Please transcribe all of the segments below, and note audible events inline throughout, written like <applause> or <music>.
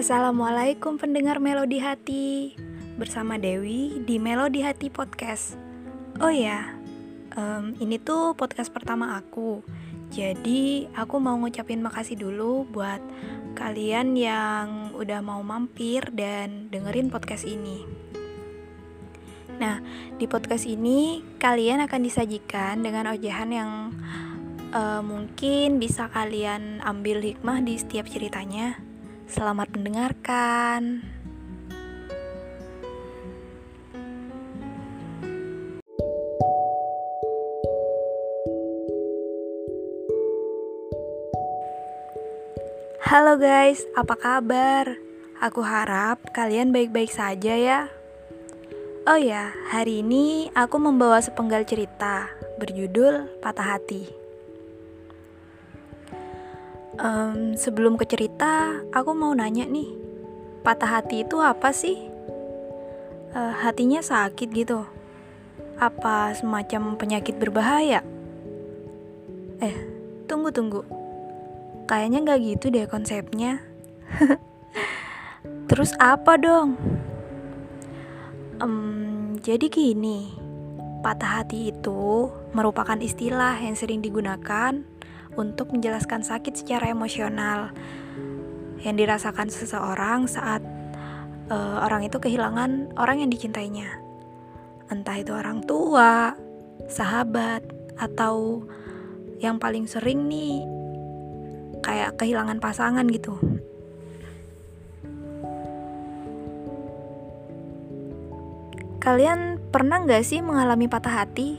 Assalamualaikum pendengar Melodi Hati. Bersama Dewi di Melodi Hati Podcast. Oh ya, um, ini tuh podcast pertama aku. Jadi aku mau ngucapin makasih dulu buat kalian yang udah mau mampir dan dengerin podcast ini. Nah, di podcast ini kalian akan disajikan dengan ojehan yang uh, mungkin bisa kalian ambil hikmah di setiap ceritanya. Selamat mendengarkan. Halo guys, apa kabar? Aku harap kalian baik-baik saja ya. Oh ya, hari ini aku membawa sepenggal cerita berjudul Patah Hati um, sebelum ke cerita, aku mau nanya nih, patah hati itu apa sih? Uh, hatinya sakit gitu? Apa semacam penyakit berbahaya? Eh, tunggu tunggu, kayaknya nggak gitu deh konsepnya. <laughs> Terus apa dong? Um, jadi gini, patah hati itu merupakan istilah yang sering digunakan untuk menjelaskan sakit secara emosional yang dirasakan seseorang saat uh, orang itu kehilangan orang yang dicintainya. Entah itu orang tua, sahabat, atau yang paling sering nih kayak kehilangan pasangan gitu. Kalian pernah gak sih mengalami patah hati?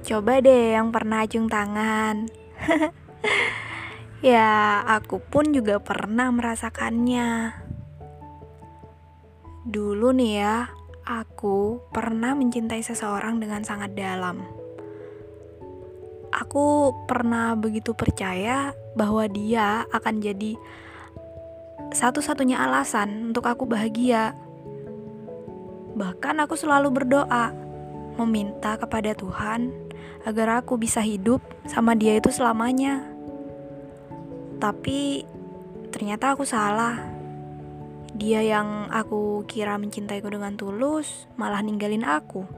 Coba deh yang pernah acung tangan. <laughs> ya, aku pun juga pernah merasakannya. Dulu nih ya, aku pernah mencintai seseorang dengan sangat dalam. Aku pernah begitu percaya bahwa dia akan jadi satu-satunya alasan untuk aku bahagia. Bahkan aku selalu berdoa, meminta kepada Tuhan agar aku bisa hidup sama dia itu selamanya. Tapi ternyata aku salah. Dia yang aku kira mencintaiku dengan tulus malah ninggalin aku.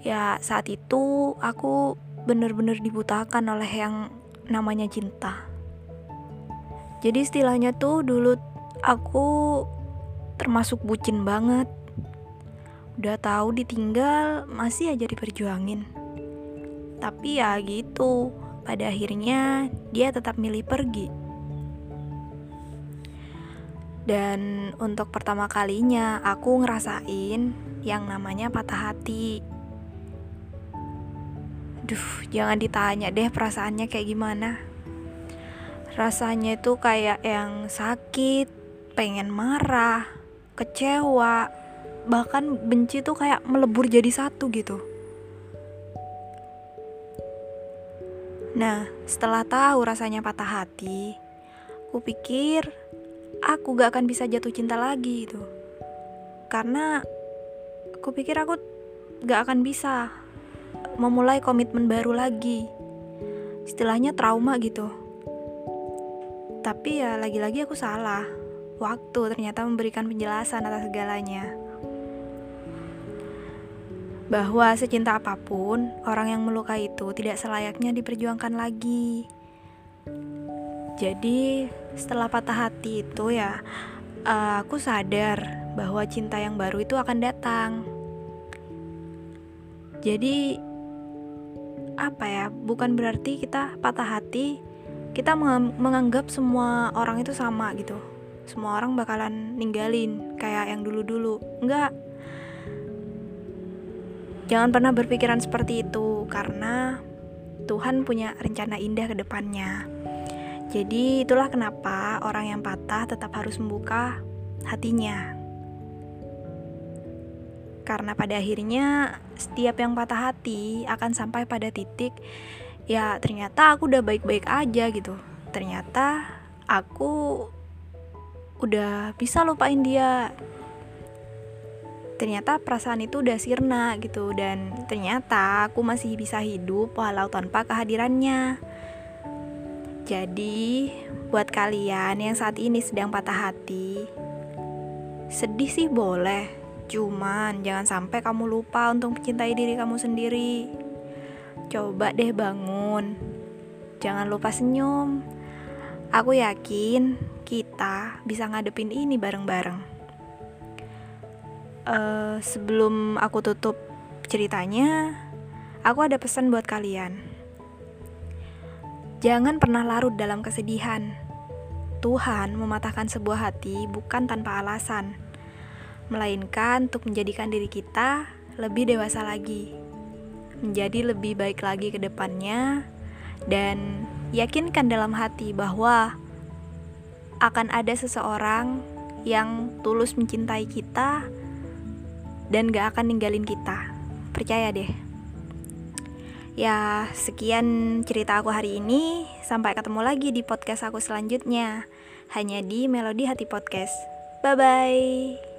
Ya, saat itu aku benar-benar dibutakan oleh yang namanya cinta. Jadi istilahnya tuh dulu aku termasuk bucin banget udah tahu ditinggal masih aja diperjuangin. Tapi ya gitu pada akhirnya dia tetap milih pergi. Dan untuk pertama kalinya aku ngerasain yang namanya patah hati. Duh, jangan ditanya deh perasaannya kayak gimana. Rasanya itu kayak yang sakit, pengen marah, kecewa, bahkan benci tuh kayak melebur jadi satu gitu. Nah, setelah tahu rasanya patah hati, aku pikir aku gak akan bisa jatuh cinta lagi itu. Karena aku pikir aku gak akan bisa memulai komitmen baru lagi. Istilahnya trauma gitu. Tapi ya lagi-lagi aku salah. Waktu ternyata memberikan penjelasan atas segalanya bahwa secinta apa pun, orang yang melukai itu tidak selayaknya diperjuangkan lagi. Jadi, setelah patah hati itu ya, uh, aku sadar bahwa cinta yang baru itu akan datang. Jadi, apa ya? Bukan berarti kita patah hati, kita menganggap semua orang itu sama gitu. Semua orang bakalan ninggalin kayak yang dulu-dulu. Enggak, Jangan pernah berpikiran seperti itu karena Tuhan punya rencana indah ke depannya. Jadi itulah kenapa orang yang patah tetap harus membuka hatinya. Karena pada akhirnya setiap yang patah hati akan sampai pada titik ya ternyata aku udah baik-baik aja gitu. Ternyata aku udah bisa lupain dia ternyata perasaan itu udah sirna gitu dan ternyata aku masih bisa hidup walau tanpa kehadirannya. Jadi, buat kalian yang saat ini sedang patah hati, sedih sih boleh, cuman jangan sampai kamu lupa untuk mencintai diri kamu sendiri. Coba deh bangun, jangan lupa senyum. Aku yakin kita bisa ngadepin ini bareng-bareng. Uh, sebelum aku tutup ceritanya, aku ada pesan buat kalian. Jangan pernah larut dalam kesedihan. Tuhan mematahkan sebuah hati bukan tanpa alasan, melainkan untuk menjadikan diri kita lebih dewasa lagi, menjadi lebih baik lagi ke depannya, dan yakinkan dalam hati bahwa akan ada seseorang yang tulus mencintai kita dan gak akan ninggalin kita. Percaya deh. Ya, sekian cerita aku hari ini. Sampai ketemu lagi di podcast aku selanjutnya. Hanya di Melodi Hati Podcast. Bye bye.